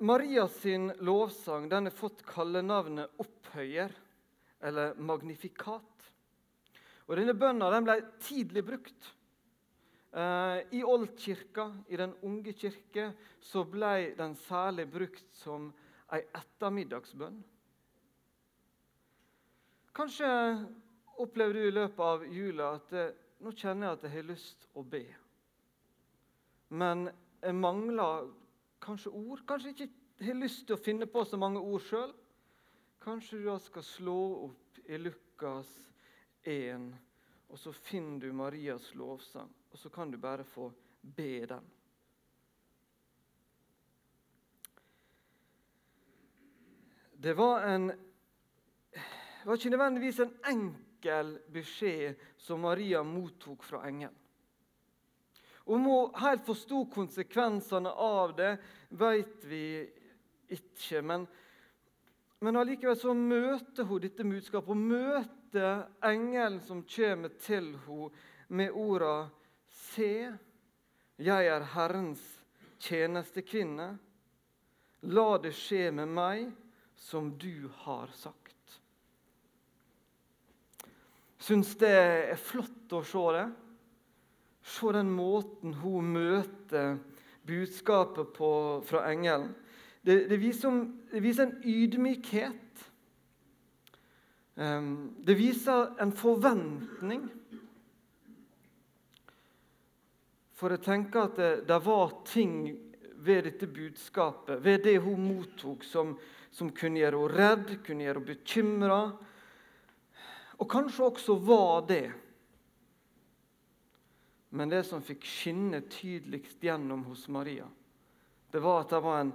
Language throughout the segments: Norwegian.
Maria sin lovsang den har fått kallenavnet opphøyer, eller magnifikat. Og Denne bønna den ble tidlig brukt. Eh, I oldkirka, i Den unge kirke, så ble den særlig brukt som ei ettermiddagsbønn. Kanskje opplever du i løpet av jula at eh, nå kjenner jeg at jeg har lyst å be. Men jeg mangler kanskje ord. Kanskje ikke har lyst til å finne på så mange ord sjøl. Kanskje du da skal slå opp i Lukas 1, og så finner du Marias lovsang. Og så kan du bare få be den. Det var en det var ikke nødvendigvis en enkel beskjed som Maria mottok fra engelen. Om hun helt forsto konsekvensene av det, vet vi ikke. Men, men allikevel så møter hun dette budskapet. Hun møter engelen som kommer til henne med orda Se, jeg er Herrens tjenestekvinne. La det skje med meg som du har sagt syns det er flott å se det. Se den måten hun møter budskapet på, fra engelen. Det, det, viser, det, viser, en ydmykhet. Um, det viser en forventning. For jeg tenker at det, det, var ting ved dette budskapet, ved det hun mottok, som, som kunne gjøre henne redd, kunne gjøre henne bekymra og kanskje også var det. Men det som fikk skinne tydeligst gjennom hos Maria, det var at det var en,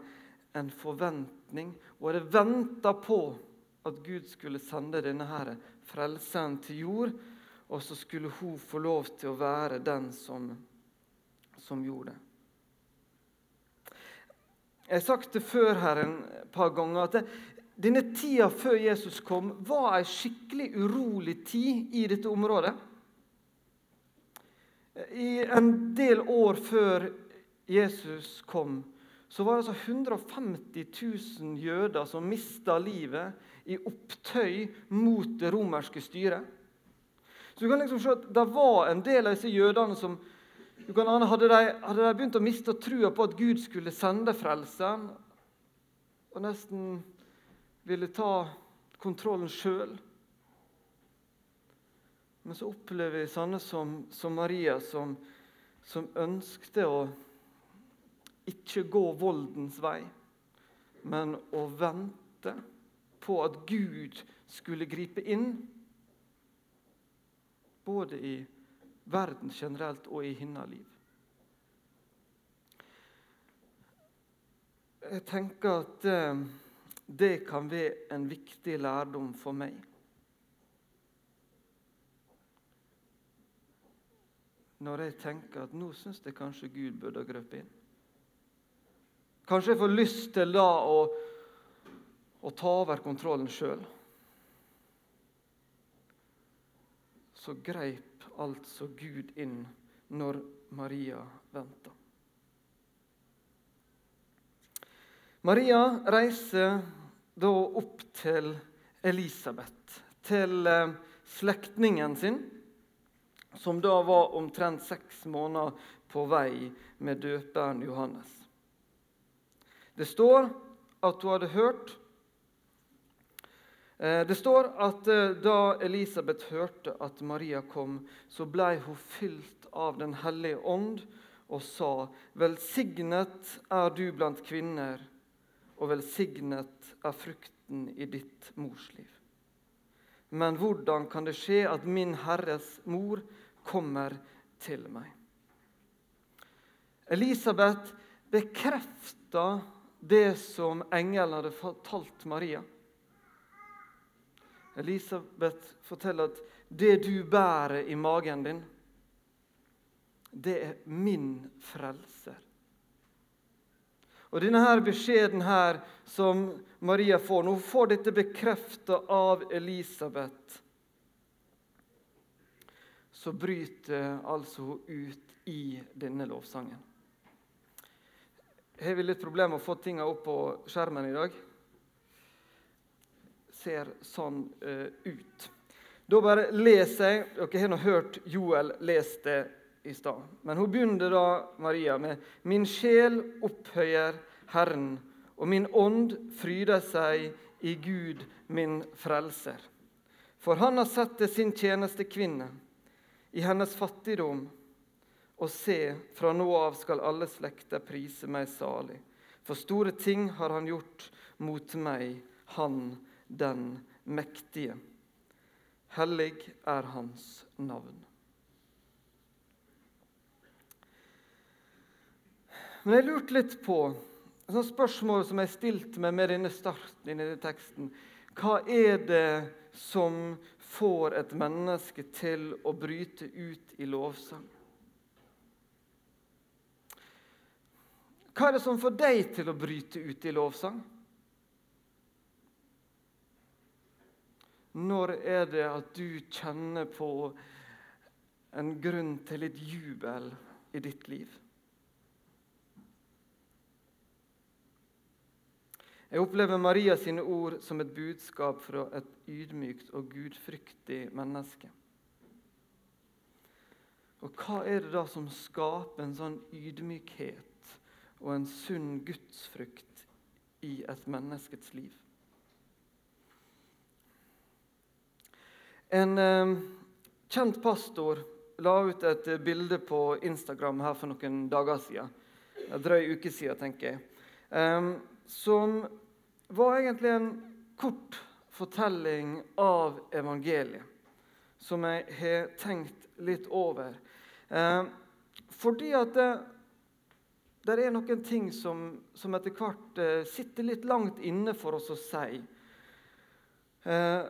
en forventning, og det venta på at Gud skulle sende denne her frelseren til jord, og så skulle hun få lov til å være den som, som gjorde det. Jeg har sagt det før her en par ganger at denne tida før Jesus kom, var ei skikkelig urolig tid i dette området. I en del år før Jesus kom, så var det altså 150 000 jøder som mista livet i opptøy mot det romerske styret. Så du kan liksom se at Det var en del av disse jødene som ane, hadde, de, hadde de begynt å miste trua på at Gud skulle sende frelseren, og nesten ville ta kontrollen sjøl. Men så opplever vi sånne som, som Maria, som, som ønskte å ikke gå voldens vei, men å vente på at Gud skulle gripe inn. Både i verden generelt og i hennes liv. Jeg tenker at eh, det kan være en viktig lærdom for meg. Når jeg tenker at nå syns jeg kanskje Gud burde ha grepet inn. Kanskje jeg får lyst til da å, å ta over kontrollen sjøl. Så greip altså Gud inn når Maria venta. Maria reiser da opp til Elisabeth, til eh, slektningen sin, som da var omtrent seks måneder på vei med døperen Johannes. Det står at hun hadde hørt eh, Det står at eh, da Elisabeth hørte at Maria kom, så ble hun fylt av Den hellige ånd og sa:" Velsignet er du blant kvinner og velsignet er frukten i ditt mors liv. Men hvordan kan det skje at min Herres mor kommer til meg? Elisabeth bekrefta det som engelen hadde fortalt Maria. Elisabeth forteller at det du bærer i magen din, det er min frelser. Og denne her beskjeden her som Maria får, hun får dette bekreftet av Elisabeth, så bryter altså hun ut i denne lovsangen. har vi litt problemer med å få tingene opp på skjermen i dag. Ser sånn uh, ut. Da bare leser jeg. Dere har nå hørt Joel lese det i stad. Men hun begynner da, Maria, med Min sjel opphøyer Herren, og min ånd fryder seg i Gud, min frelser. For han har sett til sin tjenestekvinne i hennes fattigdom. Og se, fra nå av skal alle slekter prise meg salig. For store ting har han gjort mot meg, han den mektige. Hellig er hans navn. Men jeg lurte litt på et spørsmål som jeg stilte meg med denne starten i teksten. Hva er det som får et menneske til å bryte ut i lovsang? Hva er det som får deg til å bryte ut i lovsang? Når er det at du kjenner på en grunn til litt jubel i ditt liv? Jeg opplever Maria sine ord som et budskap fra et ydmykt og gudfryktig menneske. Og hva er det da som skaper en sånn ydmykhet og en sunn gudsfrykt i et menneskets liv? En eh, kjent pastor la ut et bilde på Instagram her for noen dager siden. En drøy uke siden, tenker jeg. Eh, som var egentlig en kort fortelling av evangeliet, som jeg har tenkt litt over. Eh, fordi at det, det, er noen ting som, som etter hvert eh, sitter litt langt inne for oss å si. Eh,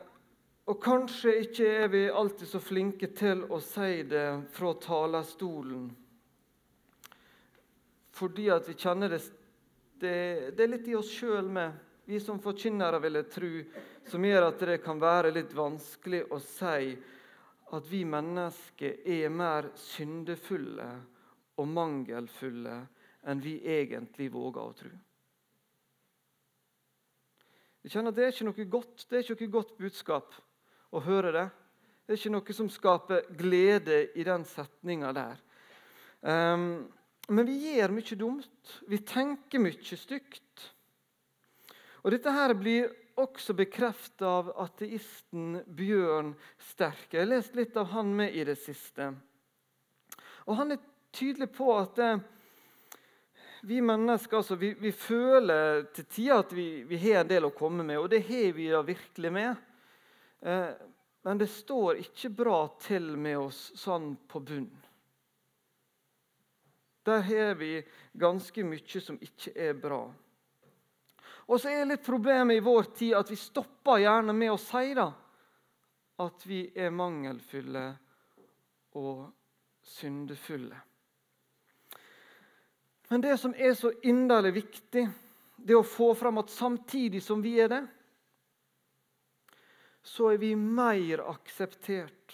og kanskje ikke er vi alltid så flinke til å si det fra talerstolen. Fordi at vi kjenner det, det, det er litt i oss sjøl med vi som forkynnere ville tro, som gjør at det kan være litt vanskelig å si at vi mennesker er mer syndefulle og mangelfulle enn vi egentlig våger å tro. Vi kjenner at Det er ikke noe godt det er ikke noe godt budskap å høre det. Det er ikke noe som skaper glede i den setninga der. Um, men vi gjør mye dumt. Vi tenker mye stygt. Og Dette her blir også bekreftet av ateisten Bjørn Sterke. Jeg har lest litt av han med i det siste. Og Han er tydelig på at eh, vi mennesker altså, vi, vi, føler til tider at vi, vi, har en del å komme med, og det har vi da virkelig med. Eh, men det står ikke bra til med oss sånn på bunn. Der har vi ganske mye som ikke er bra. Og så er litt problemet i vår tid at vi stopper gjerne med å si da, at vi er mangelfulle og syndefulle. Men det som er så inderlig viktig, det er å få fram at samtidig som vi er det, så er vi mer akseptert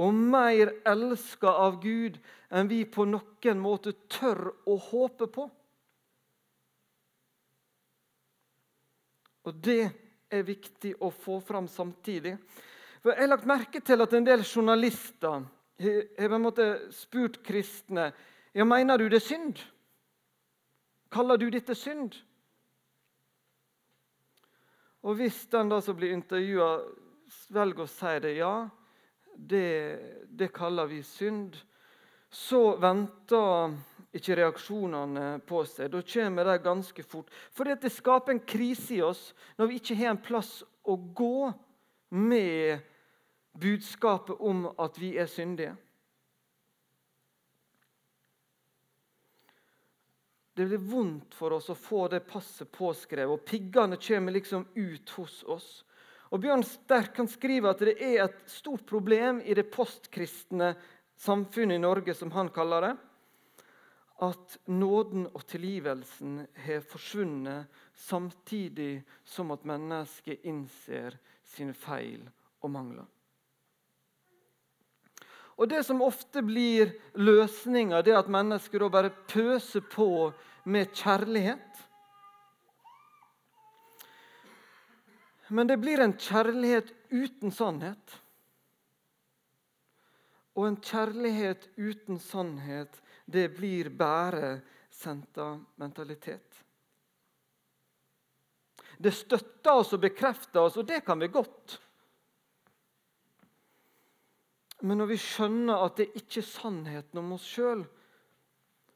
og mer elska av Gud enn vi på noen måte tør å håpe på. Og Det er viktig å få fram samtidig. For Jeg har lagt merke til at en del journalister har spurt kristne ja, mener du det er synd. Kaller du dette synd? Og Hvis den da som blir intervjua, velger å si det, ja, det, det kaller vi synd, så venter ikke reaksjonene på seg. Da kommer de ganske fort. For det skaper en krise i oss når vi ikke har en plass å gå med budskapet om at vi er syndige. Det blir vondt for oss å få det passet påskrevet, og piggene kommer liksom ut hos oss. Og Bjørn Sterk kan skrive at det er et stort problem i det postkristne samfunnet i Norge, som han kaller det at nåden og tilgivelsen har forsvunnet samtidig som at mennesket innser sine feil og mangler. Og Det som ofte blir løsninga, er at mennesker bare pøser på med kjærlighet. Men det blir en kjærlighet uten sannhet. Og en kjærlighet uten sannhet, det blir bare sentimentalitet. Det støtter oss og bekrefter oss, og det kan vi godt. Men når vi skjønner at det ikke er sannheten om oss sjøl,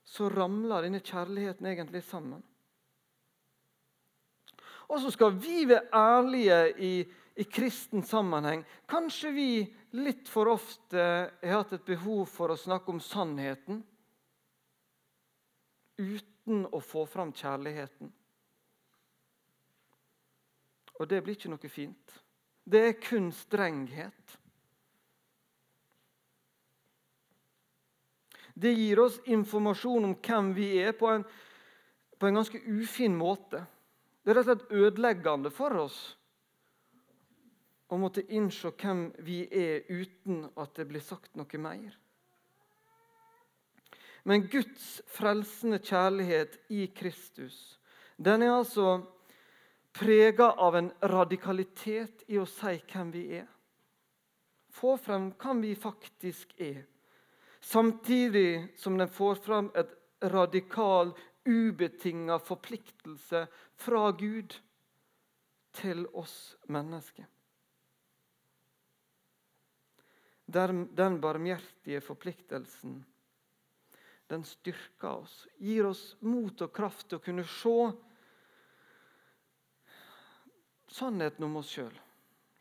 så ramler denne kjærligheten egentlig sammen. Og så skal vi være ærlige i, i kristen sammenheng. Kanskje vi litt for ofte har hatt et behov for å snakke om sannheten uten å få fram kjærligheten. Og det blir ikke noe fint. Det er kun strenghet. Det gir oss informasjon om hvem vi er, på en, på en ganske ufin måte. Det er rett og slett ødeleggende for oss å måtte innse hvem vi er, uten at det blir sagt noe mer. Men Guds frelsende kjærlighet i Kristus den er altså prega av en radikalitet i å si hvem vi er. Få frem hvem vi faktisk er, samtidig som den får frem et radikal ubetinga forpliktelse fra Gud til oss mennesker. Den barmhjertige forpliktelsen den styrker oss, gir oss mot og kraft til å kunne se sannheten om oss sjøl.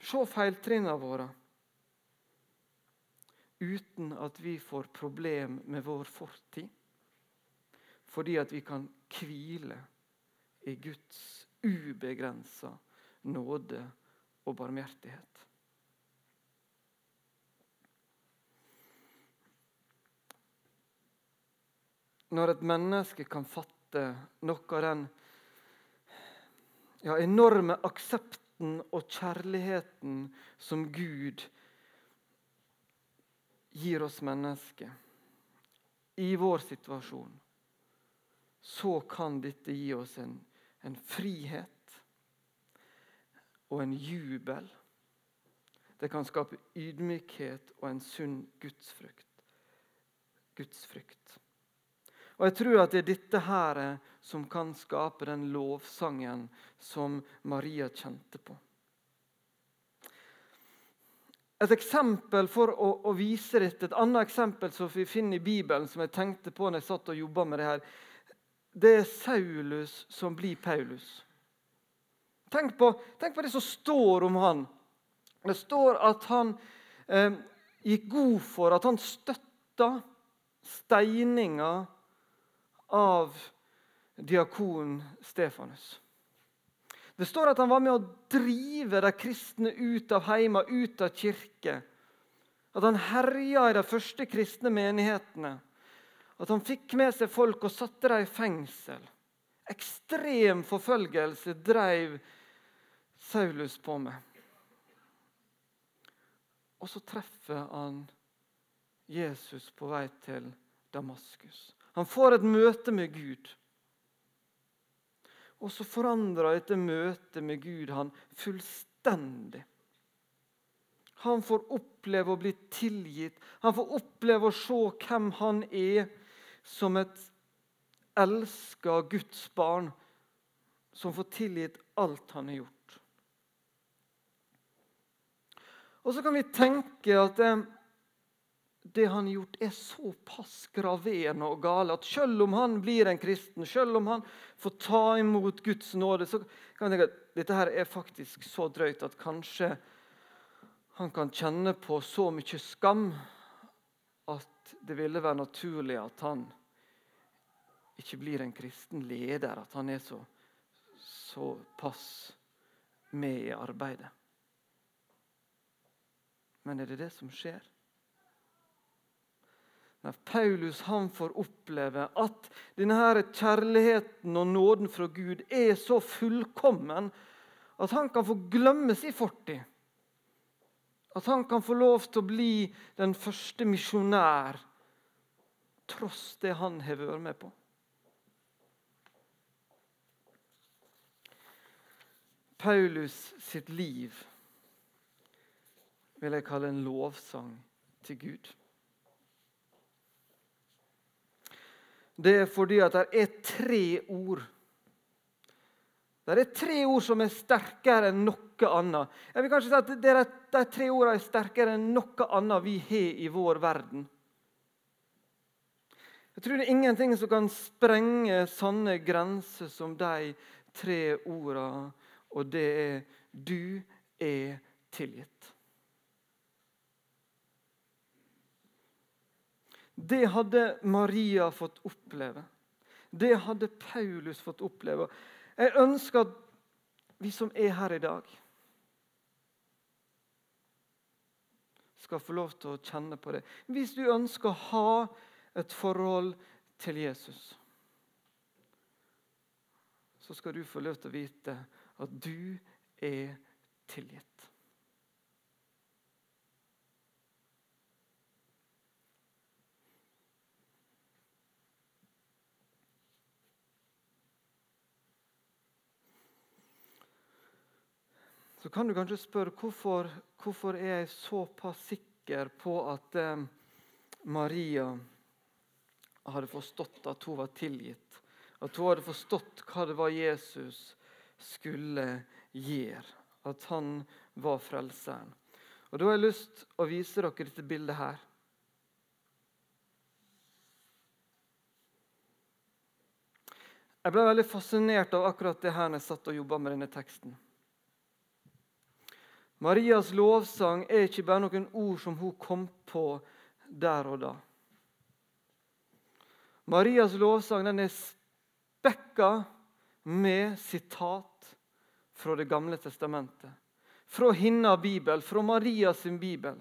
Se feiltrinnene våre. Uten at vi får problem med vår fortid fordi at vi kan hvile i Guds ubegrensa nåde og barmhjertighet. Når et menneske kan fatte noe av den ja, enorme aksepten og kjærligheten som Gud gir oss mennesker i vår situasjon, så kan dette gi oss en, en frihet og en jubel. Det kan skape ydmykhet og en sunn gudsfrykt. gudsfrykt. Og Jeg tror at det er dette her som kan skape den lovsangen som Maria kjente på. Et eksempel for å, å, vise dette, et annet eksempel som vi finner i Bibelen, som jeg tenkte på når jeg satt og jobba med det her, det er Saulus som blir Paulus. Tenk på, tenk på det som står om han. Det står at han eh, gikk god for at han støtta steininga av diakon Stefanus. Det står at han var med å drive de kristne ut av heima, ut av kirke. At han herja i de første kristne menighetene. At han fikk med seg folk og satte dem i fengsel. Ekstrem forfølgelse drev Saulus på med. Og så treffer han Jesus på vei til Damaskus. Han får et møte med Gud. Og så forandrer dette møtet med Gud han fullstendig. Han får oppleve å bli tilgitt. Han får oppleve å se hvem han er som et elska Guds barn som får tilgitt alt han har gjort. Og så kan vi tenke at det, han har gjort, er såpass graverende og gale at selv om han blir en kristen, selv om han får ta imot Guds nåde, så kan man tenke at dette her er faktisk så drøyt at kanskje han kan kjenne på så mye skam at det ville være naturlig at han ikke blir en kristen leder, at han er så såpass med i arbeidet. Men er det det som skjer? Nei, Paulus han får oppleve at denne kjærligheten og nåden fra Gud er så fullkommen at han kan få glemme sin fortid. At han kan få lov til å bli den første misjonær tross det han har vært med på. Paulus sitt liv vil jeg kalle en lovsang til Gud. Det er fordi at det er tre ord. Det er tre ord som er sterkere enn noe annet. Jeg vil kanskje si at De, tre ordene er sterkere enn noe annet vi har i vår verden. Jeg tror det er ingenting som kan sprenge sanne grenser som de tre ordene, og det er 'du er tilgitt'. Det hadde Maria fått oppleve. Det hadde Paulus fått oppleve. Jeg ønsker at vi som er her i dag, skal få lov til å kjenne på det. Hvis du ønsker å ha et forhold til Jesus, så skal du få lov til å vite at du er tilgitt. Så kan du kanskje spørre hvorfor, hvorfor er jeg såpass sikker på at eh, Maria hadde forstått at hun var tilgitt. At hun hadde forstått hva det var Jesus skulle gjøre. At han var frelseren. Og Da har jeg lyst til å vise dere dette bildet her. Jeg ble veldig fascinert av akkurat det her når jeg satt og jobba med denne teksten. Marias lovsang er ikke bare noen ord som hun kom på der og da. Marias lovsang den er spekka med sitat fra Det gamle testamentet. Fra hennes bibel, fra Marias bibel.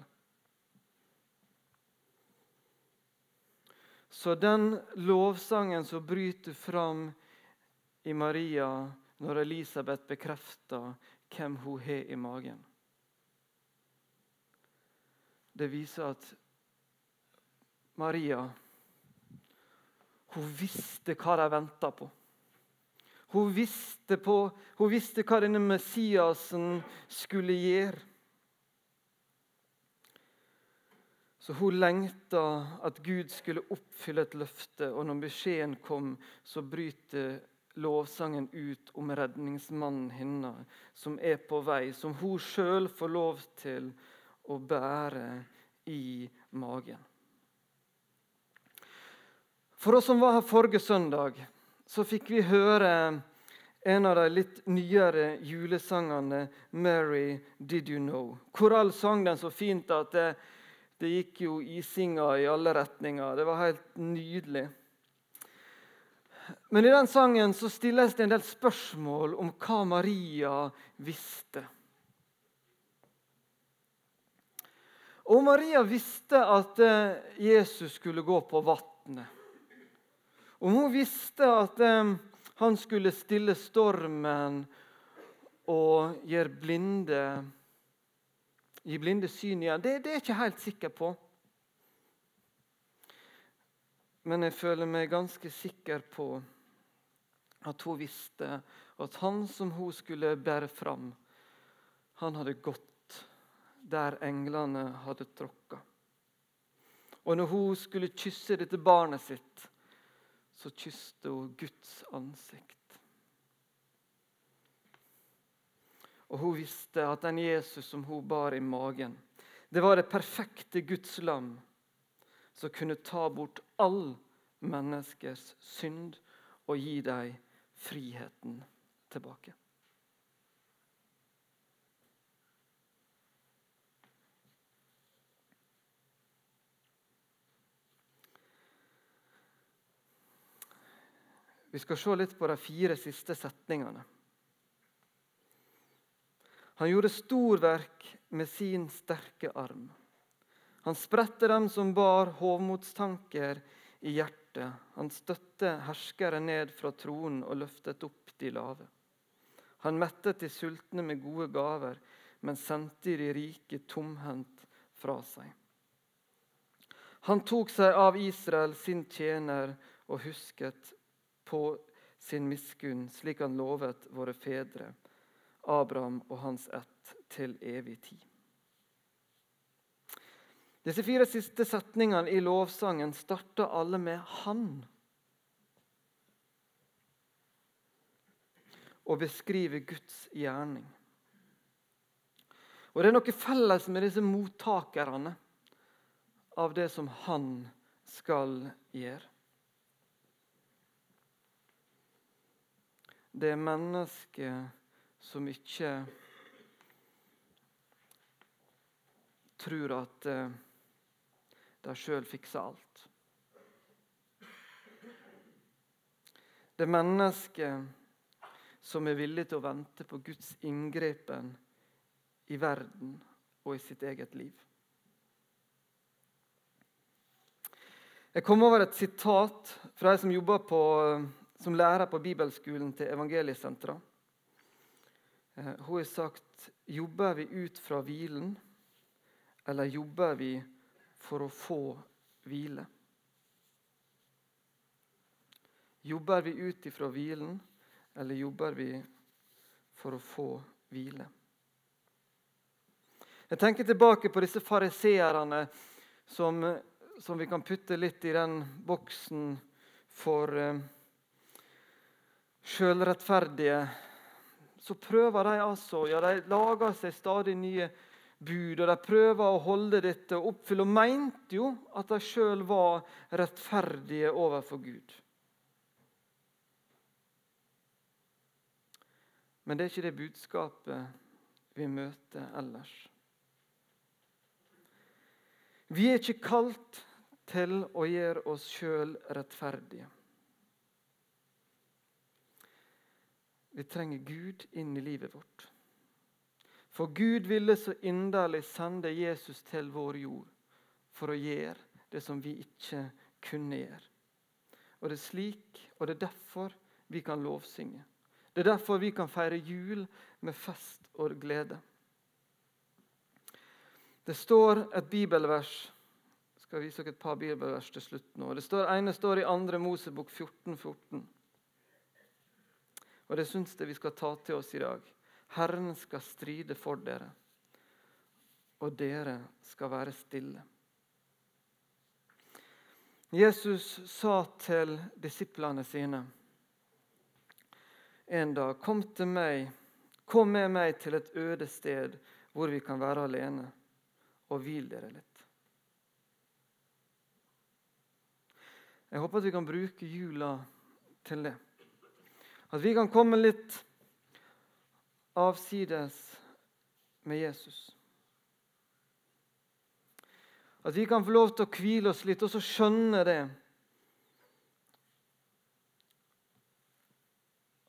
Så den lovsangen som bryter fram i Maria når Elisabeth bekrefter hvem hun har i magen Det viser at Maria hun visste hva de venta på. Hun visste, på. hun visste hva denne Messiasen skulle gjøre. Så hun lengta at Gud skulle oppfylle et løfte, og når beskjeden kom, så bryter lovsangen ut om redningsmannen hennes, som er på vei, som hun sjøl får lov til å bære i magen. For oss som var her forrige søndag, så fikk vi høre en av de litt nyere julesangene, 'Mary Did You Know'. Korall sang den så fint at det, det gikk jo isinger i alle retninger. Det var helt nydelig. Men i den sangen så stilles det en del spørsmål om hva Maria visste. Og Maria visste at eh, Jesus skulle gå på vannet. Og hun visste at um, han skulle stille stormen og gjøre blinde, gi blinde syn igjen, det, det er jeg ikke helt sikker på. Men jeg føler meg ganske sikker på at hun visste at han som hun skulle bære fram, han hadde gått der englene hadde tråkka. Og når hun skulle kysse dette barnet sitt, så kysste hun Guds ansikt. Og hun visste at den Jesus som hun bar i magen, det var det perfekte Guds lam som kunne ta bort all menneskers synd og gi dem friheten tilbake. Vi skal se litt på de fire siste setningene. Han gjorde storverk med sin sterke arm. Han spredte dem som bar hovmodstanker i hjertet. Han støtte herskere ned fra tronen og løftet opp de lave. Han mettet de sultne med gode gaver, men sendte de rike tomhendt fra seg. Han tok seg av Israel, sin tjener, og husket på sin miskunn, slik han lovet våre fedre, Abraham og hans ett til evig tid. Disse fire siste setningene i lovsangen starter alle med 'Han'. Og beskriver Guds gjerning. Og Det er noe felles med disse mottakerne av det som han skal gjøre. Det er mennesker som ikke tror at eh, de sjøl fikser alt. Det er mennesker som er villig til å vente på Guds inngrepen i verden og i sitt eget liv. Jeg kom over et sitat fra ei som jobber på, som lærer på bibelskolen til Evangeliesenteret. Eh, hun har sagt jobber vi ut fra hvilen, eller jobber vi for å få hvile? Jobber vi ut ifra hvilen, eller jobber vi for å få hvile? Jeg tenker tilbake på disse fariseerne som, som, vi kan putte litt i den boksen for uh, sjølrettferdige. Så prøver de altså ja, De lager seg stadig nye bud, og de prøver å holde dette og oppfylle. Og mente jo at de sjøl var rettferdige overfor Gud. Men det er ikke det budskapet vi møter ellers. Vi er ikke kalt til å gjøre oss sjøl rettferdige. Vi trenger Gud inn i livet vårt. For Gud ville så inderlig sende Jesus til vår jord for å gjøre det som vi ikke kunne gjøre. Og Det er slik, og det er derfor vi kan lovsynge. Det er derfor vi kan feire jul med fest og glede. Det står et bibelvers Jeg skal vise dere et par bibelvers til slutt. nå. Det ene står i 2. Mosebok 14, 14. Og Det syns jeg vi skal ta til oss i dag. Herren skal stride for dere, og dere skal være stille. Jesus sa til disiplene sine en dag, 'Kom til meg, kom med meg til et øde sted hvor vi kan være alene.' og hvil dere litt. Jeg håper at vi kan bruke jula til det. At vi kan komme litt avsides med Jesus. At vi kan få lov til å hvile oss litt og så skjønne det.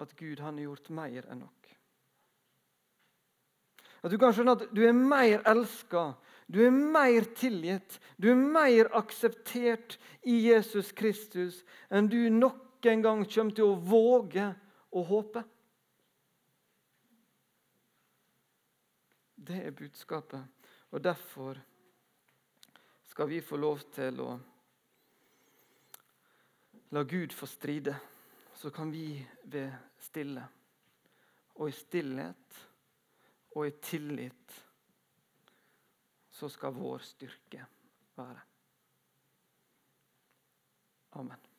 At Gud han har gjort mer enn nok. At du kan skjønne at du er mer elska du er mer tilgitt, du er mer akseptert i Jesus Kristus enn du noen gang kommer til å våge å håpet. Det er budskapet, og derfor skal vi få lov til å la Gud få stride. Så kan vi være stille. Og i stillhet og i tillit så skal vår styrke være. Amen.